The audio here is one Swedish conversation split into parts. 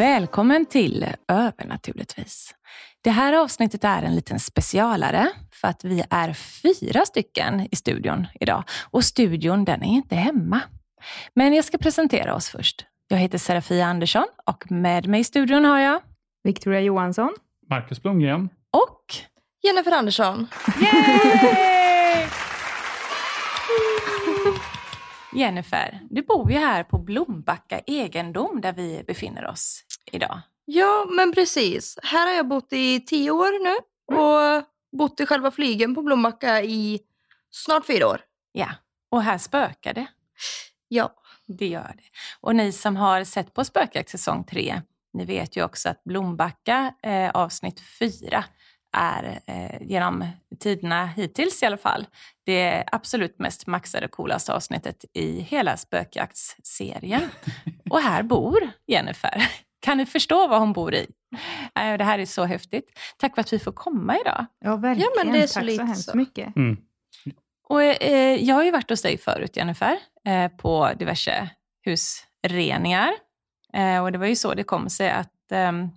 Välkommen till Övernaturligtvis. Det här avsnittet är en liten specialare för att vi är fyra stycken i studion idag och studion den är inte hemma. Men jag ska presentera oss först. Jag heter Serafia Andersson och med mig i studion har jag Victoria Johansson. Marcus Blomgren. och Jennifer Andersson. Yay! Jennifer, du bor ju här på Blombacka egendom där vi befinner oss idag. Ja, men precis. Här har jag bott i tio år nu och bott i själva flygen på Blombacka i snart fyra år. Ja, och här spökar det. Ja. Det gör det. Och ni som har sett på Spökjakt säsong 3, ni vet ju också att Blombacka eh, avsnitt 4 är eh, genom tiderna hittills i alla fall det absolut mest maxade och coolaste avsnittet i hela Spökjaktsserien. Och här bor Jennifer. Kan ni förstå vad hon bor i? Eh, Det här är så häftigt. Tack för att vi får komma idag. Ja, verkligen. Ja, men det är så Tack så hemskt så. mycket. Mm. Och, eh, jag har ju varit hos dig förut Jennifer, eh, på diverse husreningar. Eh, och det var ju så det kom sig att, ehm,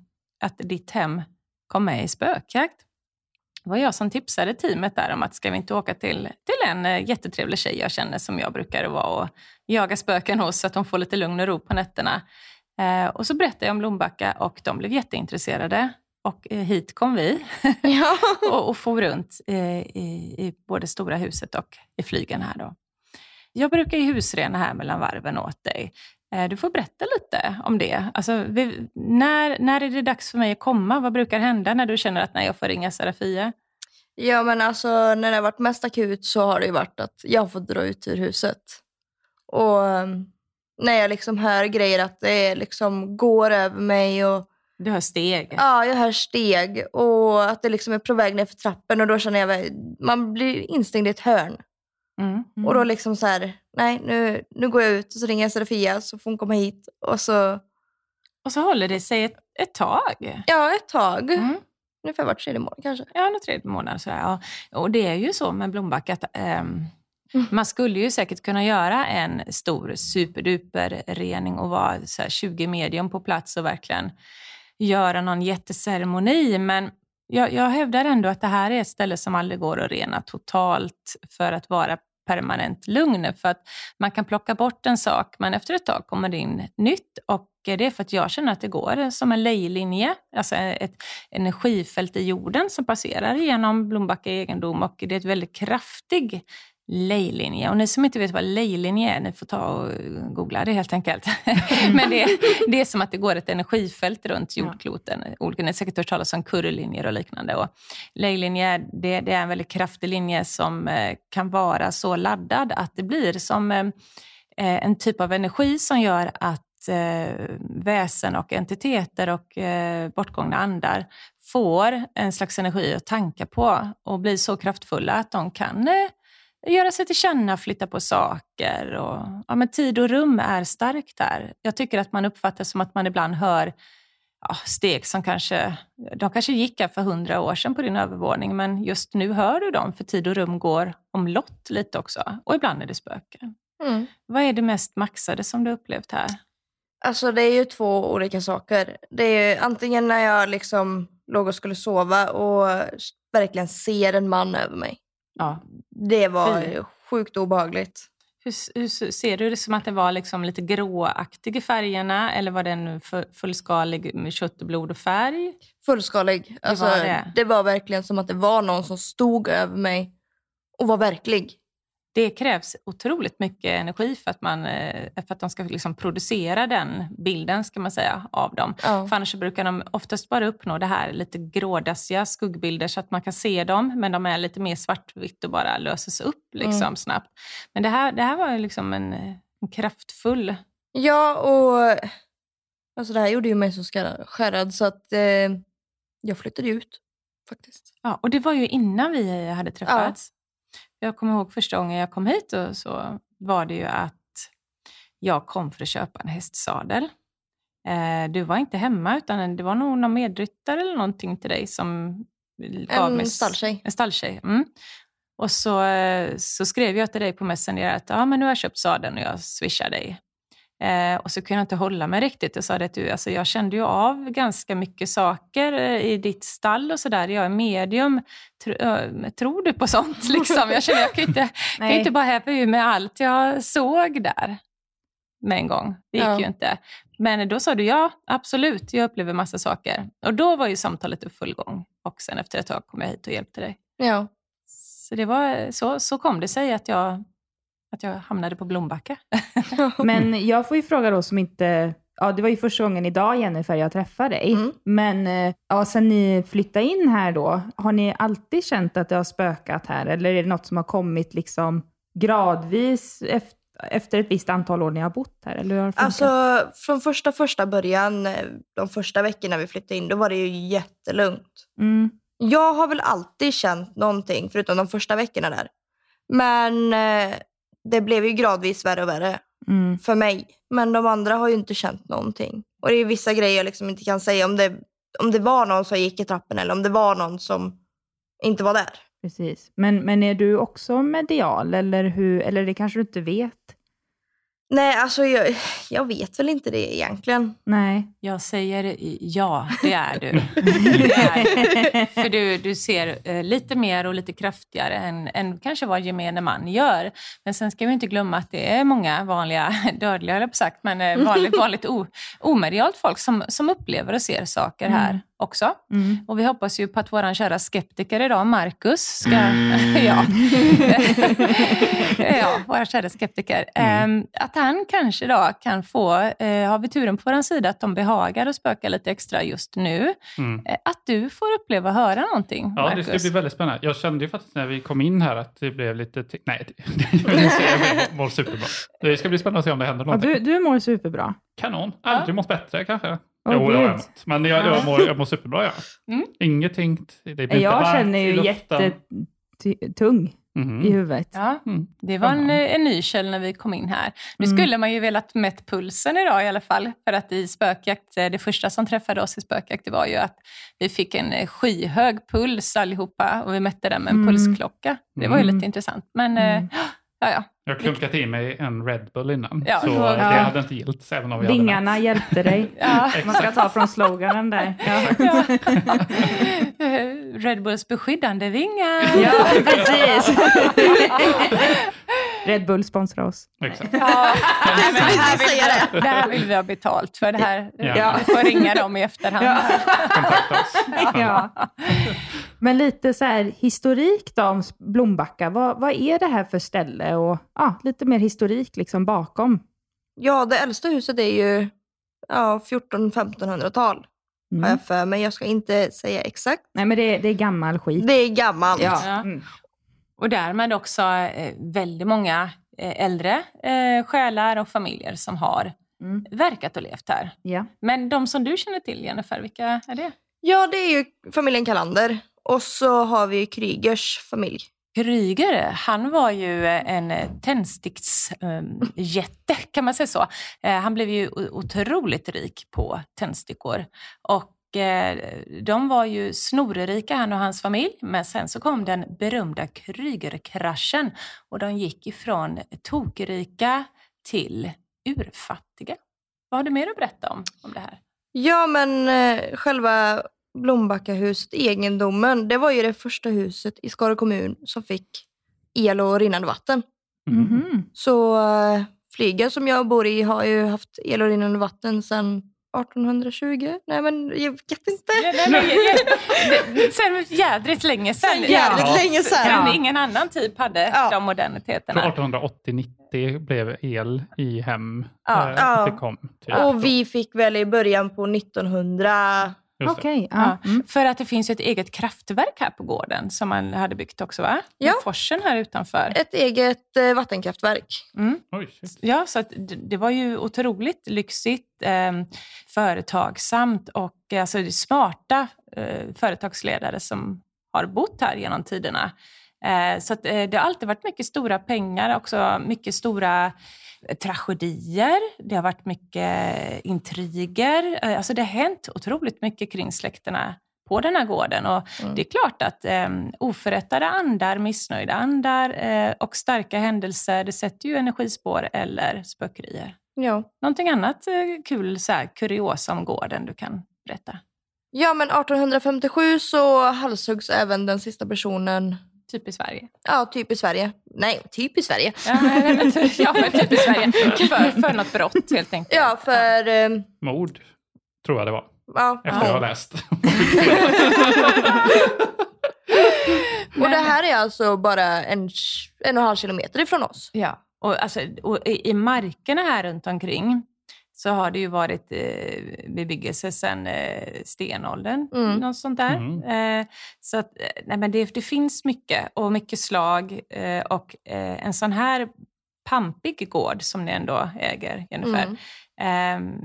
att ditt hem kom med i spökjakt. Det var jag som tipsade teamet där om att ska vi inte åka till, till en eh, jättetrevlig tjej jag känner som jag brukar vara och jaga spöken hos så att de får lite lugn och ro på nätterna. Eh, och så berättade jag om Blombacka och de blev jätteintresserade. Och eh, hit kom vi ja. och, och for runt eh, i, i både stora huset och i flygen här. Då. Jag brukar ju husrena här mellan varven åt dig. Du får berätta lite om det. Alltså, vi, när, när är det dags för mig att komma? Vad brukar hända när du känner att nej, jag får ringa Serafia? ja, men alltså när det har varit mest akut så har det ju varit att jag fått dra ut ur huset. Och um, när jag liksom hör grejer att det liksom går över mig och Du har steg. ja, jag hör steg och att det liksom är på väg ner för trappen och då känner jag väl- man blir instängd i ett hörn. Mm. Och då liksom så här, nej nu, nu går jag ut och så ringer jag Serafia så får hon komma hit. Och så, Och så håller det sig ett, ett tag. ja ett tag, Mm. ungefär var tredje månad kanske. Ja, någon tredje månad. Sådär. Ja. Och det är ju så med Blombacka att Mm. Mm. man skulle ju säkert kunna göra en stor superduper rening och vara så här 20 medium på plats och verkligen göra någon jätteceremoni. Men jag, jag hävdar ändå att det här är ett ställe som aldrig går att rena totalt för att vara permanent lugn. För att man kan plocka bort en sak men efter ett tag kommer det in nytt och det är för att jag känner att det går som en lejlinje, alltså ett energifält i jorden som passerar genom Blombacka egendom och det är ett väldigt kraftig lejlinje. Och ni som inte vet vad lejlinje är, ni får ta och googla det helt enkelt. Men det, det är som att det går ett energifält runt jordkloten. Olika, ni har säkert hört talas om kurrlinjer och liknande. Och lejlinje, det, det är en väldigt kraftig linje som eh, kan vara så laddad att det blir som eh, en typ av energi som gör att eh, väsen och entiteter och eh, bortgångna andar får en slags energi att tanka på och blir så kraftfulla att de kan eh, göra sig till känna, flytta på saker. Och, ja, men tid och rum är starkt där. Jag tycker att man uppfattar som att man ibland hör ja, steg som kanske, de kanske gick här för hundra år sedan på din övervåning, men just nu hör du dem, för tid och rum går omlott lite också. Och ibland är det spöken. Mm. Vad är det mest maxade som du upplevt här? Alltså det är ju två olika saker. Det är ju antingen när jag liksom låg och skulle sova och verkligen ser en man över mig. Ja. Det var Fy. sjukt obehagligt. Hur, hur ser du det som att det var liksom lite gråaktig i färgerna eller var den fullskalig med kött och blod och färg? Fullskalig. Alltså, det, var det. det var verkligen som att det var någon som stod över mig och var verklig det krävs otroligt mycket energi för att, man, eh, för att de ska liksom producera den bilden ska man säga, av dem. Ja. För annars brukar de oftast bara uppnå det här lite grådassiga skuggbilder så att man kan se dem, men de är lite mer svartvitt och bara löses upp liksom mm. snabbt. Men det här, det här var liksom en, en kraftfull... Ja, och alltså det här gjorde ju mig så skärrad så att eh, jag flyttade ut faktiskt. Ja, och det var ju innan vi hade träffats. Ja. Jag kommer ihåg första gången jag kom hit och så var det ju att jag kom för att köpa en hästsadel. Eh, du var inte hemma utan det var nog någon medryttare eller någonting till dig som gav en mig... stalltjej. En stalltjej. Mm. Och så, eh, så skrev jag till dig på Messenger att ja, men nu har jag köpt sadeln och jag swishar dig. Eh, och så kunde jag inte hålla mig riktigt. Jag sa det att du, alltså jag kände ju av ganska mycket saker eh, i ditt stall och sådär. Jag är medium. Tro, äh, tror du på sånt? Liksom? Jag känner jag kan inte, kan inte bara häva ur med allt jag såg där med en gång. Det gick ja. ju inte. Men då sa du ja, absolut, jag upplever massa saker. Och då var ju samtalet i full gång. Och sen efter ett tag kom jag hit och hjälpte dig. Ja. Så, det var, så, så kom det sig att jag att jag hamnade på Blombacka. Men jag får ju fråga då som inte, ja det var ju första gången idag Jennifer jag träffade dig, mm. men eh, ja, sen ni flyttade in här då, har ni alltid känt att det har spökat här eller är det något som har kommit liksom gradvis efter efter ett visst antal år ni har bott här? Eller hur alltså, från första, första början, eh, de första veckorna vi flyttade in, då var det ju jättelugnt. Mm. Jag har väl alltid känt någonting, förutom de första veckorna där. Men eh, det blev ju gradvis värre och värre mm. för mig. Men de andra har ju inte känt någonting. Och det är vissa grejer jag liksom inte kan säga om det, om det var någon som gick i trappen eller om det var någon som inte var där. Precis. Men, men är du också medial eller, hur, eller det kanske du inte vet? Nej, alltså jag, jag, vet väl inte det egentligen. Nej. Jag säger ja, det är du. det är du. För du, du ser eh, lite mer och lite kraftigare än, än kanske vad gemene man gör. Men sen ska vi inte glömma att det är många vanliga, dödliga jag på sagt, men eh, vanligt, vanligt o, omedialt folk som, som upplever och ser saker här. Mm också. Mm. Och vi hoppas ju på att vår kära skeptiker idag, Marcus, ska... Mm. ja. ja, vår kära skeptiker. Mm. Eh, att han kanske då kan få, eh, har vi turen på vår sida, att de behagar och spöka lite extra just nu. Mm. Eh, att du får uppleva och höra någonting, Ja, Marcus. det ska bli väldigt spännande. Jag kände ju faktiskt när vi kom in här att det blev lite... Nej, jag mår superbra. Det ska bli spännande att se om det händer någonting. Ja, du, du mår superbra. Kanon. Aldrig ja. mått bättre kanske. Oh, jo, det har jag mått. Men jag, jag, mår, jag mår superbra. Ja. Mm. Ingenting. Det blir jag känner ju jättetung mm. i huvudet. Ja, mm. Det var en, en ny käll när vi kom in här. Nu mm. skulle man ju velat mätt pulsen idag i alla fall. För att i spökjakt, det första som träffade oss i spökjakt det var ju att vi fick en skyhög puls allihopa och vi mätte den med en mm. pulsklocka. Det var ju lite intressant. Men mm. ja, ja. Jag har klunkat i mig en Red Bull innan, ja, så ja. det hade inte gillt även om vi Vingarna hade hjälpte dig. ja. Man ska ta från sloganen där. Ja. Red Bulls beskyddande vingar. Ja, precis. Red Bull sponsrar oss. Exakt. Ja, det, här vill, det här vill vi ha betalt för. Det här. Ja. Vi får ringa dem i efterhand. Ja. Kontakta oss. Ja. Men lite så här historik då om Blombacka. Vad, vad är det här för ställe? Och ja, lite mer historik liksom bakom. Ja, det äldsta huset är ju ja, 1400-1500-tal. Mm. Har jag för mig. Jag ska inte säga exakt. Nej, men det, det är gammal skit. Det är gammalt. Ja. Mm. Och därmed också eh, väldigt många eh, äldre eh, själar och familjer som har mm. verkat och levt här. Ja. Men de som du känner till, Jennifer, vilka är det? Ja, det är ju familjen Kalander. Och så har vi Krygers familj. Kryger, han var ju en tändsticksjätte, kan man säga så. Han blev ju otroligt rik på tändstickor. Och Eh, de var ju snorrika han och hans familj, men sen så kom den berömda Krygerkraschen och de gick ifrån tokrika till urfattiga. Vad har du mer att berätta om, om det här? Ja, men eh, själva Blombackahuset, egendomen, det var ju det första huset i Skara kommun som fick el och rinnande vatten. Mhm. Så eh, flygen som jag bor i har ju haft el och rinnande vatten sedan 1820. Nej men jag vet inte. Nej, nej, Sen jädrigt länge. Sen jävligt Ja. länge. Sen ingen annan typ hade Ja. de moderniteterna. tror 1880-90 blev el i hem. Ja. Ja. Det kom. Typ. Och vi fick väl i början på 1900... Okej, Ja, ja. Mm. För att det finns ett eget kraftverk här på gården som man hade byggt också va? Ja. Med forsen här utanför. Ett eget eh, vattenkraftverk. Mm. Oj. Ja, så att det, det var ju otroligt lyxigt, eh, företagsamt och eh, alltså, smarta eh, företagsledare som har bott här genom tiderna. Eh, så eh, det har alltid varit mycket stora pengar, också mycket stora eh, tragedier. Det har varit mycket intriger. Alltså det har hänt otroligt mycket kring släkterna på den här gården. Och Mm. Det är klart att eh, oförrättade andar, missnöjda andar eh, och starka händelser, det sätter ju energispår eller spökerier. Ja. Någonting annat eh, kul, så här, kuriosa om gården du kan berätta? ja, men 1857 så halshuggs även den sista personen. Typ i Sverige. Ja, typ i Sverige. Nej, typ i Sverige. Ja, nej, men, ja, men typ i Sverige. För, för något brott helt enkelt. Ja, för... eh, Mord, tror jag det var. Ja, Efter jag har läst. Och det här är alltså bara en, en och en halv kilometer ifrån oss. Ja, och, alltså, och i, i markerna här runt omkring så har det ju varit eh, bebyggelse sedan eh, stenåldern. Mm. Något sånt där. Mm. Eh, så att, eh, nej, men det, det finns mycket och mycket slag. Eh, och eh, en sån här pampig gård som ni ändå äger, Jennifer. Mm. Ehm,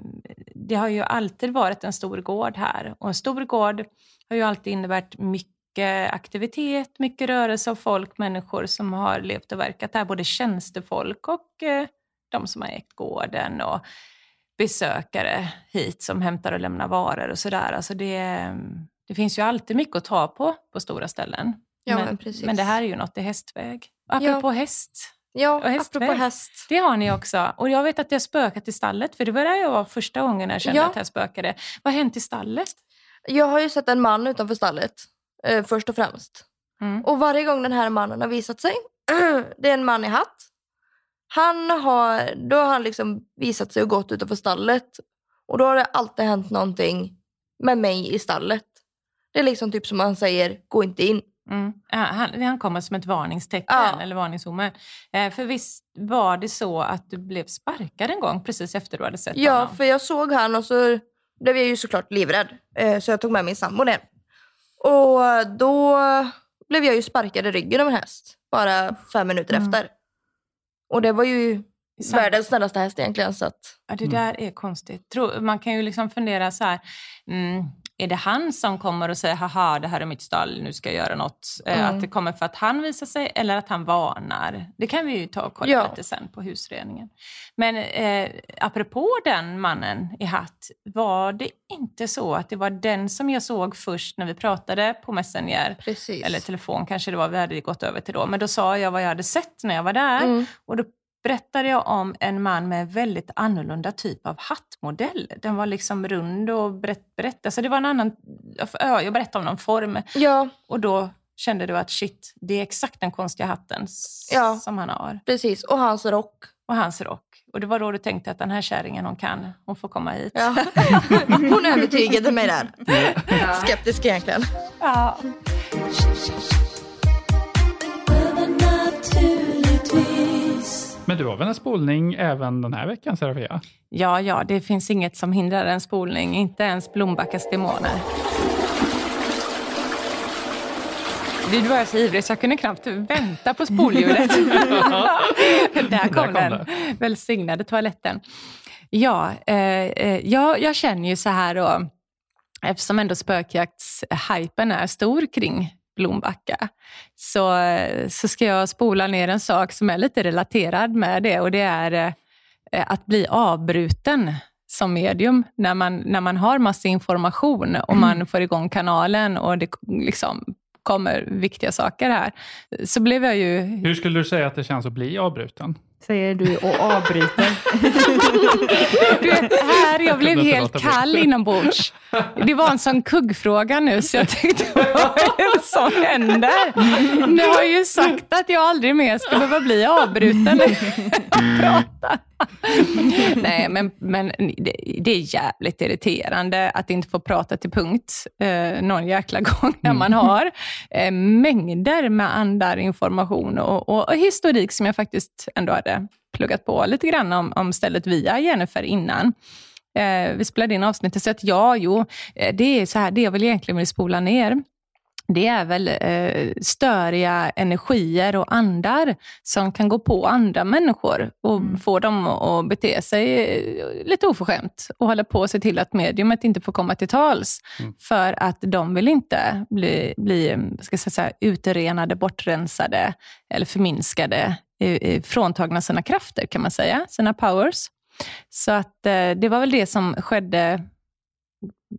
det har ju alltid varit en stor gård här. Och en stor gård har ju alltid inneburit mycket aktivitet, mycket rörelse av folk, människor som har levt och verkat här. Både tjänstefolk och eh, de som har ägt gården och besökare hit som hämtar och lämnar varor och sådär. Alltså det, det finns ju alltid mycket att ta på på stora ställen. Ja, men, men men det här är ju något i hästväg. Och apropå häst, Ja, Och hästväg. apropå häst. det har ni också. Och jag vet att det har spökat i stallet, för det var där jag var första gången jag kände Ja. att här spökade. Vad har hänt i stallet? Jag har ju sett en man utanför stallet, eh, först och främst. Mm. Och varje gång den här mannen har visat sig, det är en man i hatt. Han har, då har han liksom visat sig och gått utanför stallet. Och då har det alltid hänt någonting med mig i stallet. Det är liksom typ som han säger, gå inte in. Mm. Ja, Han, han kommer som ett varningstecken Ja. eller varningsomen. Eh, för visst var det så att du blev sparkad en gång precis efter du hade sett Ja, honom? för jag såg han och så blev jag ju såklart livrädd. Eh, så jag tog med min sambo ner. Och då blev jag ju sparkad i ryggen av en häst. Bara fem minuter Mm. efter. Och det var ju Sam- världens snällaste häst egentligen. Så att, Ja, det där är konstigt. Man kan ju liksom fundera så här, mm, är det han som kommer och säger haha det här är mitt stall, nu ska jag göra något? Eh, Mm. Att det kommer för att han visar sig eller att han varnar? Det kan vi ju ta och kolla Ja. lite sen på husredningen. Men eh, apropå den mannen i hatt, var det inte så att det var den som jag såg först när vi pratade på Messenger? precis. Eller telefon kanske det var, vi hade gått över till då. Men då sa jag vad jag hade sett när jag var där. Mm. Och då berättade jag om en man med en väldigt annorlunda typ av hattmodell. Den var liksom rund och brett, brett. Alltså det var en annan... ja, Jag berättade om någon form. Ja, Och då kände du att shit, det är exakt den konstiga hatten Ja. som han har. precis. Och hans rock. Och hans rock. Och det var då du tänkte att den här kärringen, hon kan, hon får komma hit. Ja. Hon övertygade mig där. Skeptisk egentligen. Ja. Men du har väl en spolning även den här veckan, Serafia? ja, ja, det finns inget som hindrar en spolning. Inte ens Blombackas demoner. Du var så ivrig så jag kunde knappt vänta på spolljudet. Där kom kom den. det. Välsignade toaletten. Ja, eh, eh, jag, jag känner ju så här då, eftersom ändå spökjaktshypen är stor kring Blombacka, så, så ska jag spola ner en sak som är lite relaterad med det och det är eh, att bli avbruten som medium när man, när man har massa information och man får igång kanalen och det liksom kommer viktiga saker här. Så blev jag ju Hur skulle du säga att det känns att bli avbruten? Säger du och avbryter. Du vet, här, jag blev helt kall inombords. Det var en sån kuggfråga nu, så jag tänkte, vad är det som händer? Ni har ju sagt att jag aldrig mer ska behöva bli avbruten pratar. Nej, men, men det, det är jävligt irriterande att inte få prata till punkt eh, någon jäkla gång när man har eh, mängder med andar information och, och, och historik som jag faktiskt ändå hade pluggat på lite grann om, om stället via Jennifer innan. Eh, vi spelade in avsnittet, så att ja, jo, eh, det är så här, det jag vill egentligen vill spola ner, det är väl eh, störiga energier och andar som kan gå på andra människor och få dem att bete sig eh, lite oförskämt och hålla på att se till att mediumet inte får komma till tals. För att de vill inte bli, bli ska jag säga, utrenade, bortrensade eller förminskade, Eh, eh, fråntagna sina krafter kan man säga, sina powers. Så att eh, det var väl det som skedde.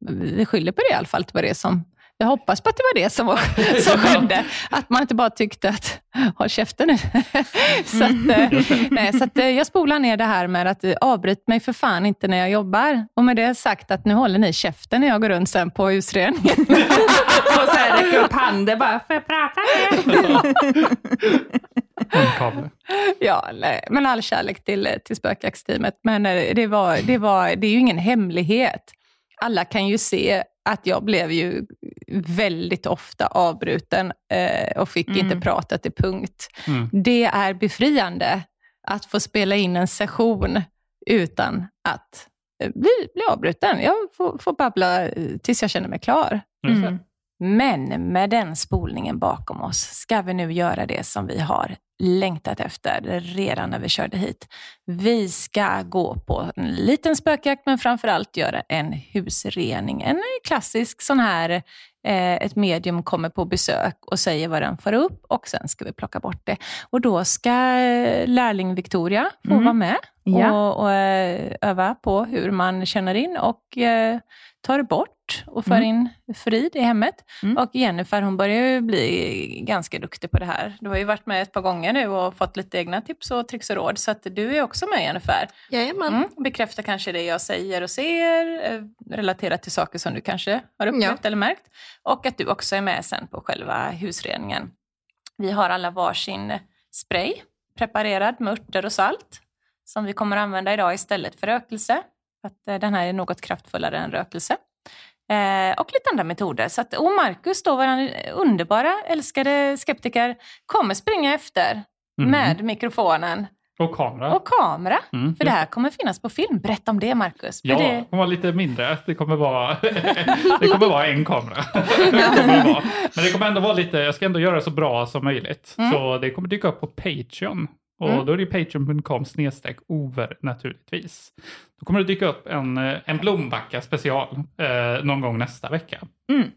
Vi skyller på det i alla fall, att det var det som jag hoppas på att det var det som, var, som skedde. Att man inte bara tyckte att, håll käften nu. så att, eh, nej, så att, eh, jag spolar ner det här med att eh, avbryt mig för fan inte när jag jobbar. Och med det sagt att nu håller ni käften när jag går runt sen på husreningen. och så här räcker upp handen bara, får jag prata med Munkavle. Ja, nej, men all kärlek till, till spökjaktsteamet. Men det, var, det, var, det är ju ingen hemlighet. Alla kan ju se att jag blev ju väldigt ofta avbruten eh, och fick inte prata till punkt. Mm. Det är befriande att få spela in en session utan att eh, bli, bli avbruten. Jag får, får babbla eh, tills jag känner mig klar. Mm. Men med den spolningen bakom oss ska vi nu göra det som vi har längtat efter redan när vi körde hit. Vi ska gå på en liten spökjakt, men framför allt göra en husrening. En klassisk sån här, eh, ett medium kommer på besök och säger vad den får upp och sen ska vi plocka bort det. Och då ska eh, lärling Victoria få Mm. vara med Ja. och, och eh, öva på hur man känner in och eh, tar bort och för Mm. in frid i hemmet. Mm. Och Jennifer hon börjar ju bli ganska duktig på det här. Du har ju varit med ett par gånger nu och fått lite egna tips och tricks och råd. Så att du är också med Jennifer. Jajamän. Mm. Bekräfta kanske det jag säger och ser, eh, relaterat till saker som du kanske har upplevt eller märkt. Och att du också är med sen på själva husreningen. Vi har alla varsin spray preparerad med örter och salt som vi kommer att använda idag istället för rökelse. Att eh, den här är något kraftfullare än rökelse. Eh, och lite andra metoder. Så att, och Marcus, då, vår underbara, älskade skeptiker, kommer springa efter Mhm. med mikrofonen Och kamera. och kamera. Mm, För det här kommer finnas på film. Berätta om det, Marcus. Ja, det... hon var lite mindre. Det kommer vara, det kommer vara en kamera. det kommer vara. Men det kommer ändå vara lite, jag ska ändå göra det så bra som möjligt. Mm. Så det kommer dyka upp på Patreon. Och Mm. då är det patreon.com snedstreck over naturligtvis. Då kommer det dyka upp en, eh, en blombacka special eh, någon gång nästa vecka. Mm.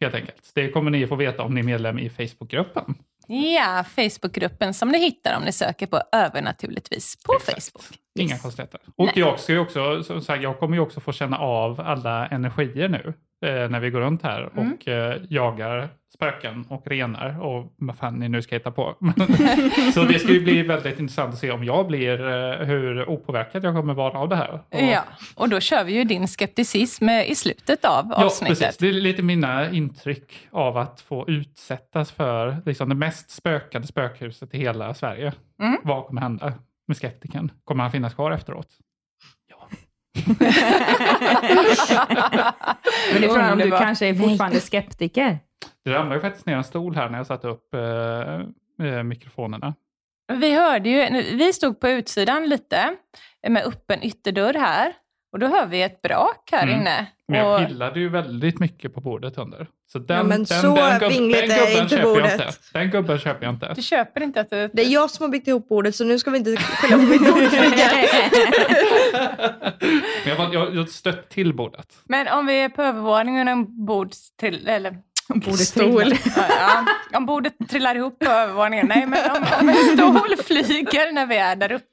Helt enkelt. Det kommer ni få veta om ni är medlem i Facebookgruppen. Ja, Facebookgruppen som ni hittar om ni söker på övernaturligtvis på Exakt. Facebook. Inga konstigheter. Och Nej. jag, ska också, som sagt, jag kommer ju också få känna av alla energier nu när vi går runt här Mm. och eh, jagar spöken och renar och vad fan ni nu ska hitta på. så det ska ju bli väldigt intressant att se om jag blir, eh, hur opåverkad jag kommer vara av det här. Och, Ja, och då kör vi ju din skepticism i slutet av Ja, avsnittet. precis. Det är lite mina intryck av att få utsättas för liksom, det mest spökade spökhuset i hela Sverige. Mm. Vad kommer hända med skeptiken? Kommer han finnas kvar efteråt? Men det är frågan om du kanske är fortfarande skeptiker. Det ramlade ju faktiskt ner en stol här när jag satte upp eh, eh, mikrofonerna. Vi hörde ju, vi stod på utsidan lite med öppen ytterdörr här och då hör vi ett brak här Mm. inne. Men jag Och, pillade ju väldigt mycket på bordet under. Så den, Ja, men den, så den, vingligt den är gubben inte köper jag bordet. inte. Den gubben köper jag inte. du köper inte att du... Det är jag som har byggt ihop bordet så nu ska vi inte skylla på. Men jag, var- jag, jag stött till bordet. Men om vi är på övervåningen och en bord till, eller Bordet Stol. Ja, ja, om bordet trillar ihop på övervåningen. Nej, men om, om en stol flyger när vi är där uppe.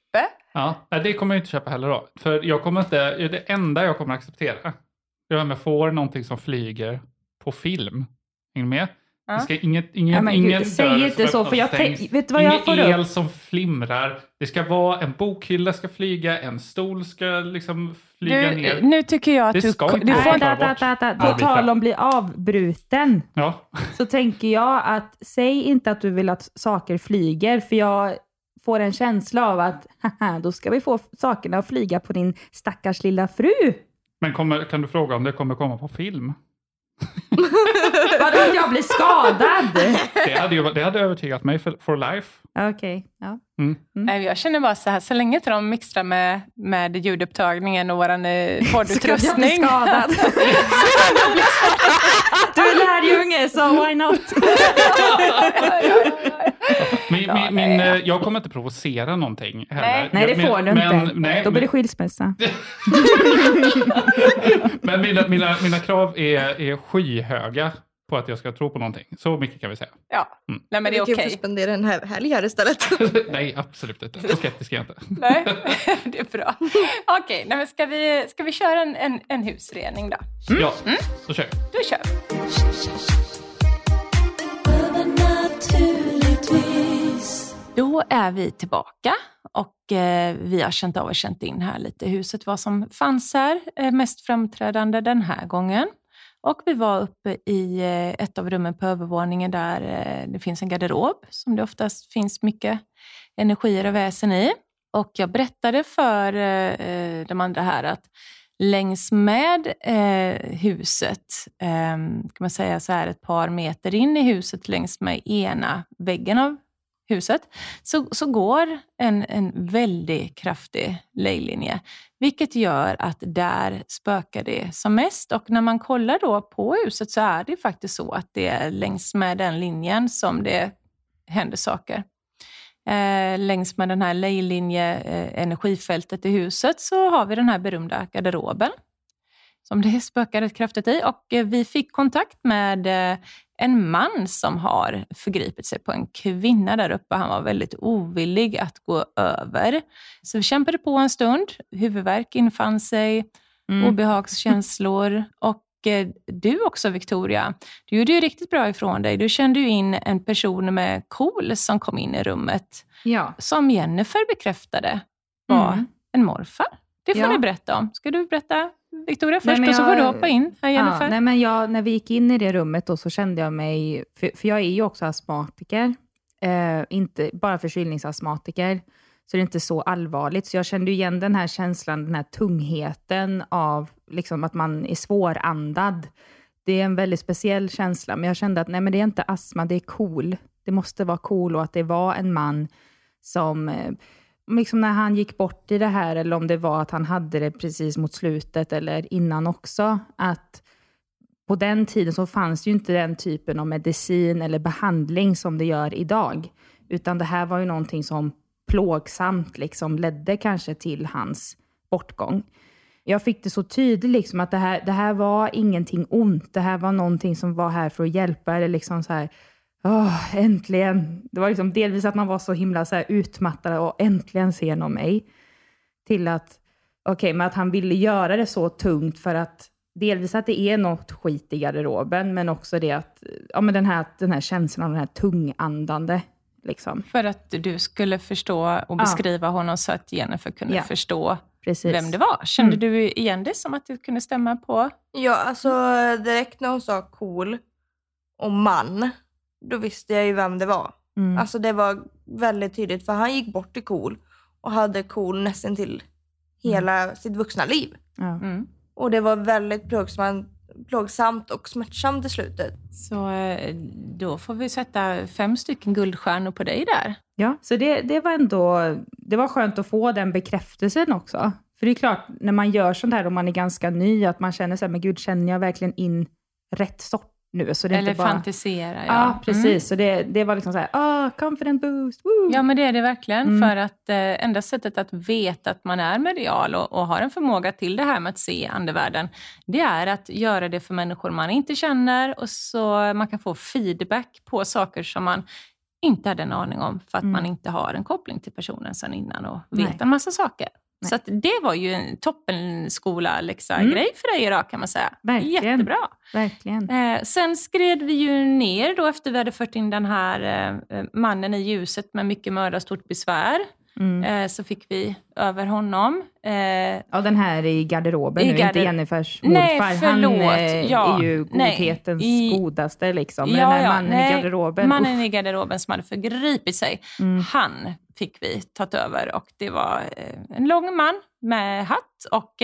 Ja, det kommer jag inte köpa heller då. För jag kommer inte, det enda jag kommer acceptera, jag får någonting som flyger på film. Hänger ni med? Ja. Det ska inget, ingen, Ja, ingen säg inte som så, för jag tänk- vet du vad jag får el upp? som flimrar. Det ska vara en bokhylla ska flyga, en stol ska liksom flyga Du, ner. nu tycker jag att Det du, ska du får... Da, da, bort da, da. På tal om bli avbruten, Ja. så tänker jag att säg inte att du vill att saker flyger, för jag får en känsla av att haha, då ska vi få sakerna att flyga på din stackars lilla fru. Men kommer, kan du fråga om det kommer komma på film? Vadå att jag blir skadad? Det hade, ju, det hade övertygat mig för, for life. Okej, ja. Nej, jag känner bara så här, så länge inte de mixtrar med, med ljudupptagningen och vår eh, Så kan jag bli poddutrustning. skadad. du är lärjunge, så why not? Min, Ja, min, min, eh, jag kommer inte provocera någonting heller. Nej. Nej, det får du men, inte. Nej, Då blir det skilsmässa. men mina, mina, mina krav är, är skyhöga på att jag ska tro på någonting. Så mycket kan vi säga. Ja, Mm. nej men det är Vi kan okej. få spendera en hel- helg här istället. nej, absolut inte. Så skeptisk är jag inte. Nej, det är bra. Okej, nej, men ska, vi, ska vi köra en, en, en husrening då? Ja, då kör vi. Då kör vi. Är vi tillbaka och eh, vi har känt av och känt in här lite i huset vad som fanns här, eh, mest framträdande den här gången. Och vi var uppe i eh, ett av rummen på övervåningen där eh, det finns en garderob som det oftast finns mycket energier och väsen i. Och jag berättade för eh, de andra här att längs med eh, huset, eh, kan man säga så här ett par meter in i huset längs med ena väggen av huset, så, så går en, en väldigt kraftig lejlinje. Vilket gör att där spökar det som mest. Och när man kollar då på huset så är det faktiskt så att det är längs med den linjen som det händer saker. Eh, längs med den här lejlinje eh, energifältet i huset så har vi den här berömda garderoben som det spökar rätt kraftigt i. Och eh, vi fick kontakt med eh, en man som har förgripit sig på en kvinna där uppe. Han var väldigt ovillig att gå över. Så vi kämpade på en stund. Huvudvärk infann sig, Mm. obehagskänslor. Och eh, du också Victoria, du gjorde ju riktigt bra ifrån dig. Du kände ju in en person med KOL som kom in i rummet Ja. som Jennifer bekräftade var Mm. en morfar. Det får Ja. du berätta om. Ska du berätta Victoria Nej, först men och så får jag- du hoppa in här Jennifer. Ja, nej, men jag, när vi gick in i det rummet då så kände jag mig, för, för jag är ju också astmatiker, eh, inte bara förkylningsastmatiker, så det är inte så allvarligt. Så jag kände igen den här känslan, den här tungheten av liksom, att man är svårandad. Det är en väldigt speciell känsla, men jag kände att nej, men det är inte astma, det är cool. Det måste vara cool och att det var en man som eh, liksom när han gick bort i det här, eller om det var att han hade det precis mot slutet eller innan också, att på den tiden så fanns ju inte den typen av medicin eller behandling som det gör idag. Utan det här var ju någonting som plågsamt liksom ledde kanske till hans bortgång. Jag fick det så tydligt liksom att det här, det här var ingenting ont. Det här var någonting som var här för att hjälpa. Eller liksom så här, åh, äntligen. Det var liksom delvis att man var så himla så här utmattad och äntligen ser någon mig. Till att, okej, men att han ville göra det så tungt för att delvis att det är något skit i garderoben, men också det att, ja men den här, den här känslan av den här tungandande. Liksom. För att du skulle förstå och beskriva honom så att Jennifer kunde Ja. förstå Precis. vem det var. Kände Mm. du igen det som att det kunde stämma på? Ja, alltså direkt när hon sa cool och man, då visste jag ju vem det var. Mm. Alltså det var väldigt tydligt för han gick bort till cool och hade cool nästan till hela sitt vuxna liv. ja. Mm. Och det var väldigt plågsamt, plågsamt och smärtsamt i slutet. Så eh, då får vi sätta fem stycken guldstjärnor på dig där. Ja, så det, det var ändå det var skönt att få den bekräftelsen också. För det är klart, när man gör sånt här och man är ganska ny, att man känner så här, men gud, känner jag verkligen in rätt sort nu? Så det är Eller inte bara... fantisera. Ja, Ja, precis. Mm. Så det, det var liksom så här, ah, confident boost, woo! Ja, men det är det verkligen. Mm. För att eh, enda sättet att veta att man är medial och, och har en förmåga till det här med att se andevärlden, det är att göra det för människor man inte känner och så man kan få feedback på saker som man inte hade en aning om för att Mm. man inte har en koppling till personen sedan innan och Nej. vet en massa saker. Så att det var ju en toppenskola läxa Mm. grej för dig idag kan man säga. Verkligen. Jättebra. Verkligen. Eh, sen skred vi ju ner då efter vi hade fört in den här eh, mannen i ljuset med mycket möda och stort besvär. Mm. Eh, så fick vi över honom. Eh, Ja, den här i garderoben I nu, inte garder- Jennifers Nej, morfar. Han förlåt. eh, Ja, är ju nej. godhetens I- godaste liksom. Men Ja, den här ja, mannen nej, i garderoben. Mannen uff. i garderoben som hade förgripit sig. Mm. Han fick vi tagit över och det var eh, en lång man med hatt. Och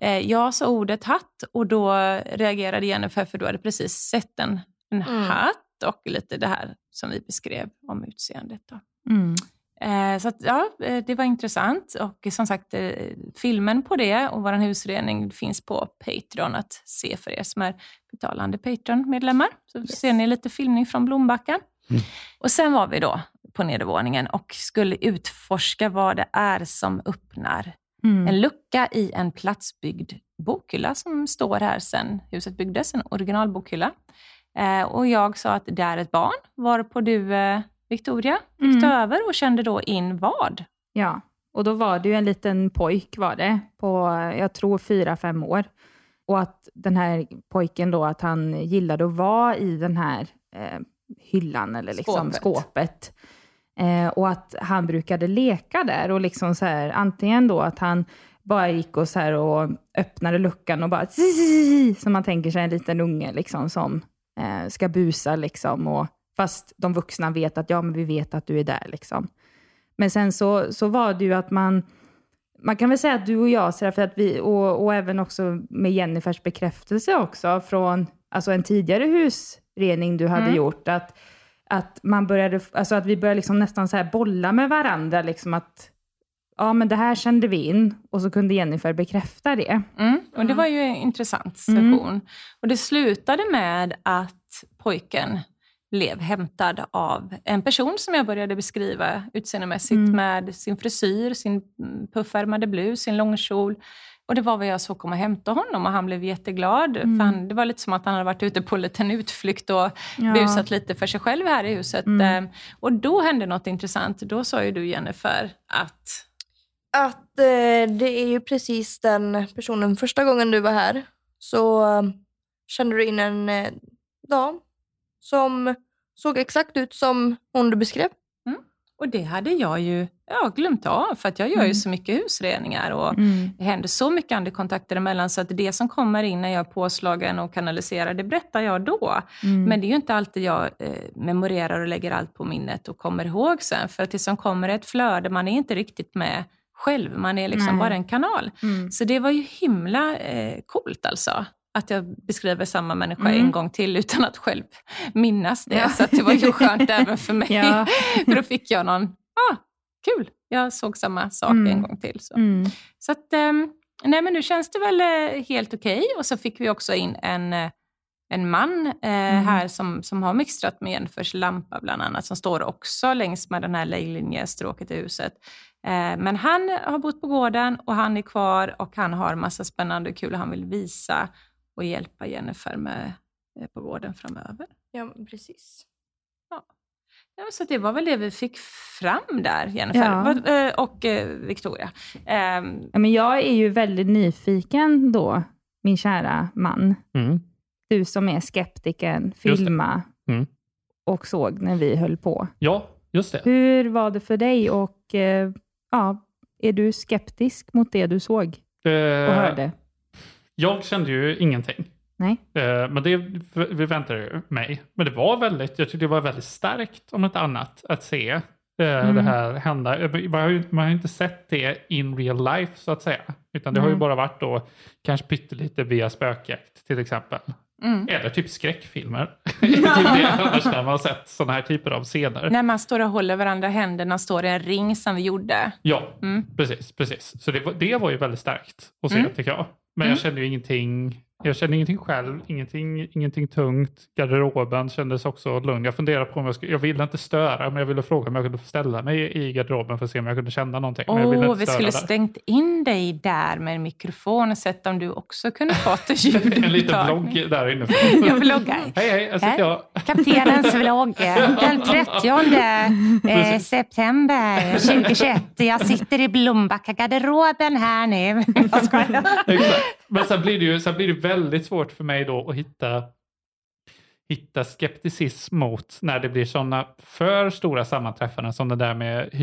eh, jag sa ordet hatt och då reagerade Jennifer för du hade precis sett en, en Mm. hatt och lite det här som vi beskrev om utseendet. Då. Mm. Eh, så att, ja, eh, det var intressant. Och som sagt, eh, filmen på det och vår husrening finns på Patreon att se för er som är betalande Patreon-medlemmar. Så ser ni lite filmning från Blombacka. Och sen var vi då på nedervåningen och skulle utforska vad det är som öppnar Mm. en lucka i en platsbyggd bokhylla som står här sedan huset byggdes, en originalbokhylla. Och jag sa att det är ett barn, varpå du, Victoria, fick Mm. över och kände då in vad? Ja, och då var det ju en liten pojk var det, på jag tror fyra, fem år. Och att den här pojken då, att han gillade att vara i den här eh, hyllan eller liksom Skåpet. skåpet. Eh, och att han brukade leka där och liksom så här, antingen då att han bara gick och så här och öppnade luckan och bara som man tänker sig en liten unge liksom som eh, ska busa liksom. Och, fast de vuxna vet att ja, men vi vet att du är där liksom. Men sen så, så var det ju att man, man kan väl säga att du och jag, för att vi, och, och även också med Jennifers bekräftelse också från alltså en tidigare husrening du hade Mm. gjort, att, att, man började, alltså att vi började liksom nästan så här bolla med varandra, liksom att ja men det här kände vi in och så kunde Jennifer bekräfta det. Mm. Och det var ju en intressant session. Och det slutade med att pojken blev hämtad av en person som jag började beskriva utseendemässigt Mm. med sin frisyr, sin puffärmade blus, sin långkjol. Och det var vad jag såg komma och hämta honom och han blev jätteglad. Mm. För han, det var lite som att han hade varit ute på en liten utflykt och Ja. busat lite för sig själv här i huset. Mm. Eh, Och då hände något intressant. Då sa ju du Jennifer att Att eh, det är ju precis den personen, första gången du var här så eh, kände du in en eh, dam som såg exakt ut som hon du beskrev. Och det hade jag ju ja, glömt av, för att jag gör ju Mm. så mycket husreningar och Mm. det händer så mycket andekontakter emellan så att det som kommer in när jag är påslagen och kanaliserar, det berättar jag då. Mm. Men det är ju inte alltid jag eh, memorerar och lägger allt på minnet och kommer ihåg sen, för att det som kommer är ett flöde, man är inte riktigt med själv, man är liksom Nej. bara en kanal. Mm. Så det var ju himla eh, coolt alltså. Att jag beskriver samma människa Mm. en gång till utan att själv minnas det. Ja. Så att det var ju skönt även för mig. Ja. För då fick jag någon, ah, kul, jag såg samma sak Mm. en gång till. Så, Mm. så att, ehm, nej men nu känns det väl eh, helt okej. Och så fick vi också in en, eh, en man eh, Mm. här som, som har mixtrat med Jennifers lampa bland annat, som står också längs med den här lejlinjestråket i huset. Men han har bott på gården och han är kvar och han har massa spännande och kul han vill visa och hjälpa Jennifer med eh, på gården framöver. Ja, precis. Ja, så det var väl det vi fick fram där, Jennifer Ja. Eh, och eh, Victoria. Ehm, Ja, men jag är ju väldigt nyfiken då, min kära man. Mm. Du som är skeptiken, filma Mm. och såg när vi höll på. Ja, just det. Hur var det för dig och ja, är du skeptisk mot det du såg och Eh, hörde? Jag kände ju ingenting. Nej? Eh, Men det vi väntade ju mig. Men det var väldigt, jag tyckte det var väldigt starkt om ett annat att se eh, Mm. det här hända. Man har, ju, man har ju inte sett det in real life så att säga. Utan det har ju bara varit då kanske pyttelite via spökjakt till exempel. mm. Eller typ skräckfilmer. det är typ det annars när man har sett sådana här typer av scener. När man står och håller varandra händerna står i en ring som vi gjorde. Ja, Mm. precis. precis. Så det var, det var ju väldigt starkt att se Mm. tycker jag. Men Mm. jag kände ju ingenting. Jag kände ingenting själv, ingenting, ingenting tungt. Garderoben kändes också lugn. Jag funderade på om jag skulle, jag ville inte störa, men jag ville fråga om jag kunde få ställa mig i garderoben för att se om jag kunde känna någonting. Åh, inte vi skulle där. stängt in dig där med en mikrofon och sett om du också kunde fått en En liten ljudupptagning. vlogg där inne. Jag vloggar. Hej hej, här sitter jag. kaptenens vlogg den 30 eh, september 2021. Jag sitter i Blombacka-garderoben här nu. Jag. Men sen blir, det ju, sen blir det väldigt svårt för mig då att hitta hitta skepticism mot när det blir sådana för stora sammanträffanden som det där med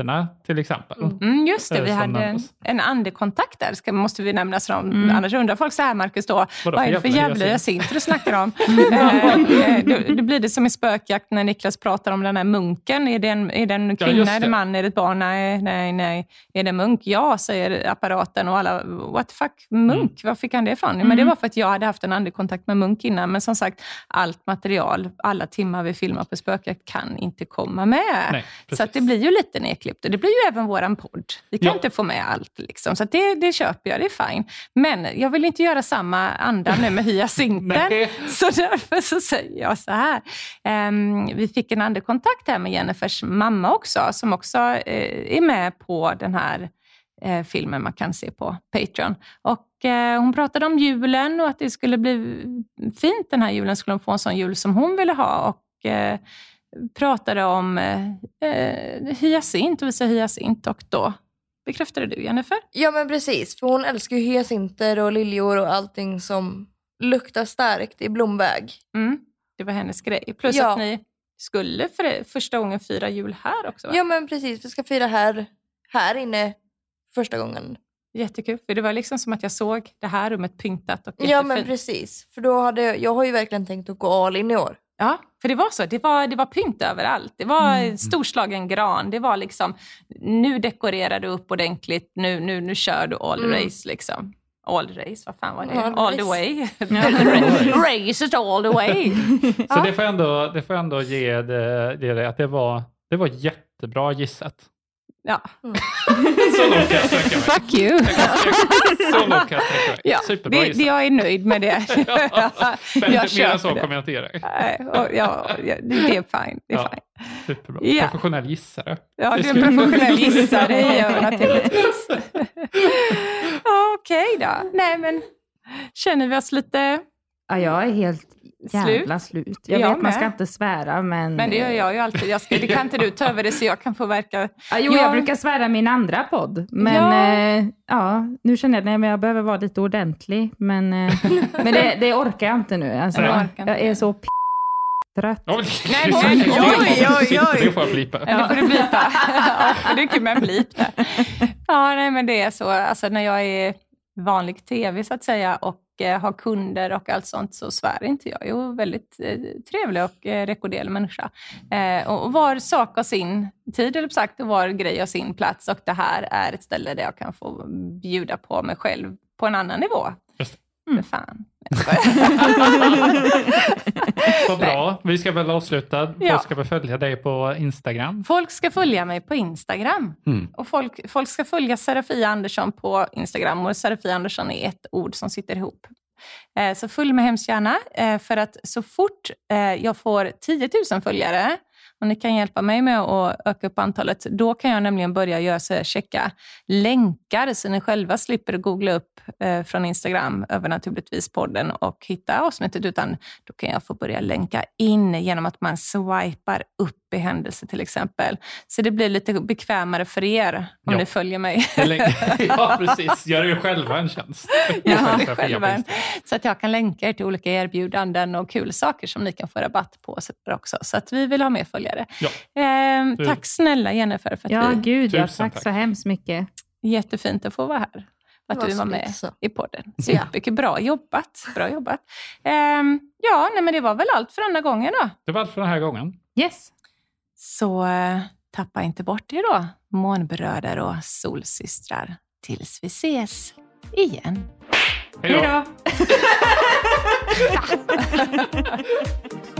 hyacinterna till exempel. Mm, just det, Eh, vi hade en, nämndes. en andekontakt där, ska, måste vi nämna. Så de, Annars undrar folk så här, Marcus, då, vad är det för jävla hyacint? hyacinter du snackar om? eh, eh, då, då blir det som i spökjakt när Niklas pratar om den här munken. Är det en, är det en Ja, kvinna, just är det en man, är det ett barn? Nej, nej, nej. Är det en munk? Ja, säger apparaten och alla, what the fuck, munk? Mm. Var fick han det ifrån? Men det var för att jag hade haft en andekontakt med munk innan. Men som sagt, allt material, alla timmar vi filmar på spökjakt kan inte komma med. Nej, så det blir ju lite nedklippt och det blir ju även våran podd. Vi kan Ja. inte få med allt. Liksom. Så det, det köper jag, det är fine. Men jag vill inte göra samma anda nu med hyacinten. Så därför så säger jag så här. Ehm, vi fick en andekontakt här med Jennifers mamma också, som också eh, är med på den här eh, filmen man kan se på Patreon. Och, eh, hon pratade om julen och att det skulle bli fint den här julen. Skulle hon få en sån jul som hon ville ha. Och, eh, pratade om eh, hyacint och visade hyacint och då bekräftade du Jennifer. Ja men precis, för hon älskar ju hyacinter och liljor och allting som luktar starkt i blomväg. Mm, det var hennes grej. Plus Ja. att ni skulle för första gången fira jul här också. Va? Ja men precis, vi ska fira här, här inne första gången. Jättekul, för det var liksom som att jag såg det här rummet pyntat och Ja men jättefint. precis, för då hade jag, jag har ju verkligen tänkt att gå all in i år. Ja, för det var så. Det var, det var pynt överallt. Det var storslagen gran. Det var liksom, nu dekorerar du upp ordentligt. Nu, nu, nu kör du all Mm. race liksom. All race, vad fan var det? All All, the race. way. race it all the way. Så Ja. det får ändå, det får ändå ge det, ge det att det var, det var jättebra gissat. Ja. Så långt kan jag sträcka mig. Fuck you. Så långt kan jag sträcka mig. Ja, Superbra det, jag är nöjd med det. Men jag mer än så kommer det. jag inte ge dig. Ja, ja, det är fine. Det är Ja. fine. Superbra. Ja. Professionell gissare. Ja, du är en professionell gissare, det gör jag naturligtvis. Ja, Okej då. Nej, men känner vi oss lite... Ja, jag är helt jävla slut. Jag, Jag vet, man med. ska inte svära, men... Men det gör jag ju alltid. Jag ska, det kan inte du ta över det så jag kan få verka... Ja, jo, Ja. jag brukar svära min andra podd. Men Ja. ja, ja nu känner jag att jag behöver vara lite ordentlig. Men, eh, men det, det orkar jag inte nu. Alltså, jag, jag är så p- trött. Oj, Nej, oj, oj, sitter- oj. Det får jag blipa. Ja, det får du blipa. Ja, det är kul med en blip där. Ja, nej, men det är så. Alltså, när jag är vanlig tv så att säga och eh, kunder och allt sånt så svär inte jag. Jag är väldigt eh, trevlig och eh, rekorderlig människa. Eh, och och var sak har sin tid, eller sagt, och var grej har sin plats. Och det här är ett ställe där jag kan få bjuda på mig själv på en annan nivå. Just För fan. Vad bra. Vi ska väl avsluta. Folk Ja. ska väl följa dig på Instagram. Folk ska följa mig på Instagram. Mm. Och folk, folk ska följa Serafia Andersson på Instagram. Och Serafia Andersson är ett ord som sitter ihop. Eh, Så följ mig hemskt gärna. eh, För att så fort eh, jag får 10 000 följare, och ni kan hjälpa mig med att öka upp antalet, då kan jag nämligen börja göra så här, checka länkar så ni själva slipper googla upp eh, från Instagram över naturligtvis podden och hitta avsnittet, utan då kan jag få börja länka in genom att man swipar upp i händelse till exempel. Så det blir lite bekvämare för er om Ja. ni följer mig. Ja, precis. Gör er själva en tjänst. Ja, själva. Så att jag kan länka er till olika erbjudanden och kul saker som ni kan få rabatt på också. Så att vi vill ha mer följare. Ja. Ehm, tack snälla Jennifer för att Ja, vi... gud ja. Tack, tack. så hemskt mycket. Jättefint att få vara här. Att var du var med så. i podden. Supermycket bra jobbat. Bra jobbat. Ehm, ja, nej, men det var väl allt för denna gången då. Det var allt för den här gången. Yes. Så eh, tappa inte bort er då, månbröder och solsystrar. Tills vi ses igen. Hej då. Hej då.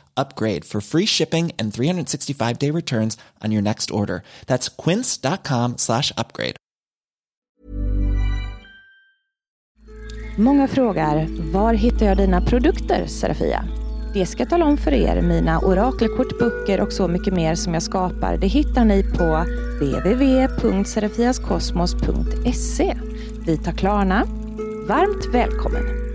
upgrade for free shipping and 365 day returns on your next order. That's quince.com slash upgrade. Många frågar, var hittar jag dina produkter, Serafia? Det ska jag tala om för er. Mina orakelkort, böcker och så mycket mer som jag skapar, det hittar ni på www.serafiaskosmos.se. Vi tar Klarna. Varmt välkommen!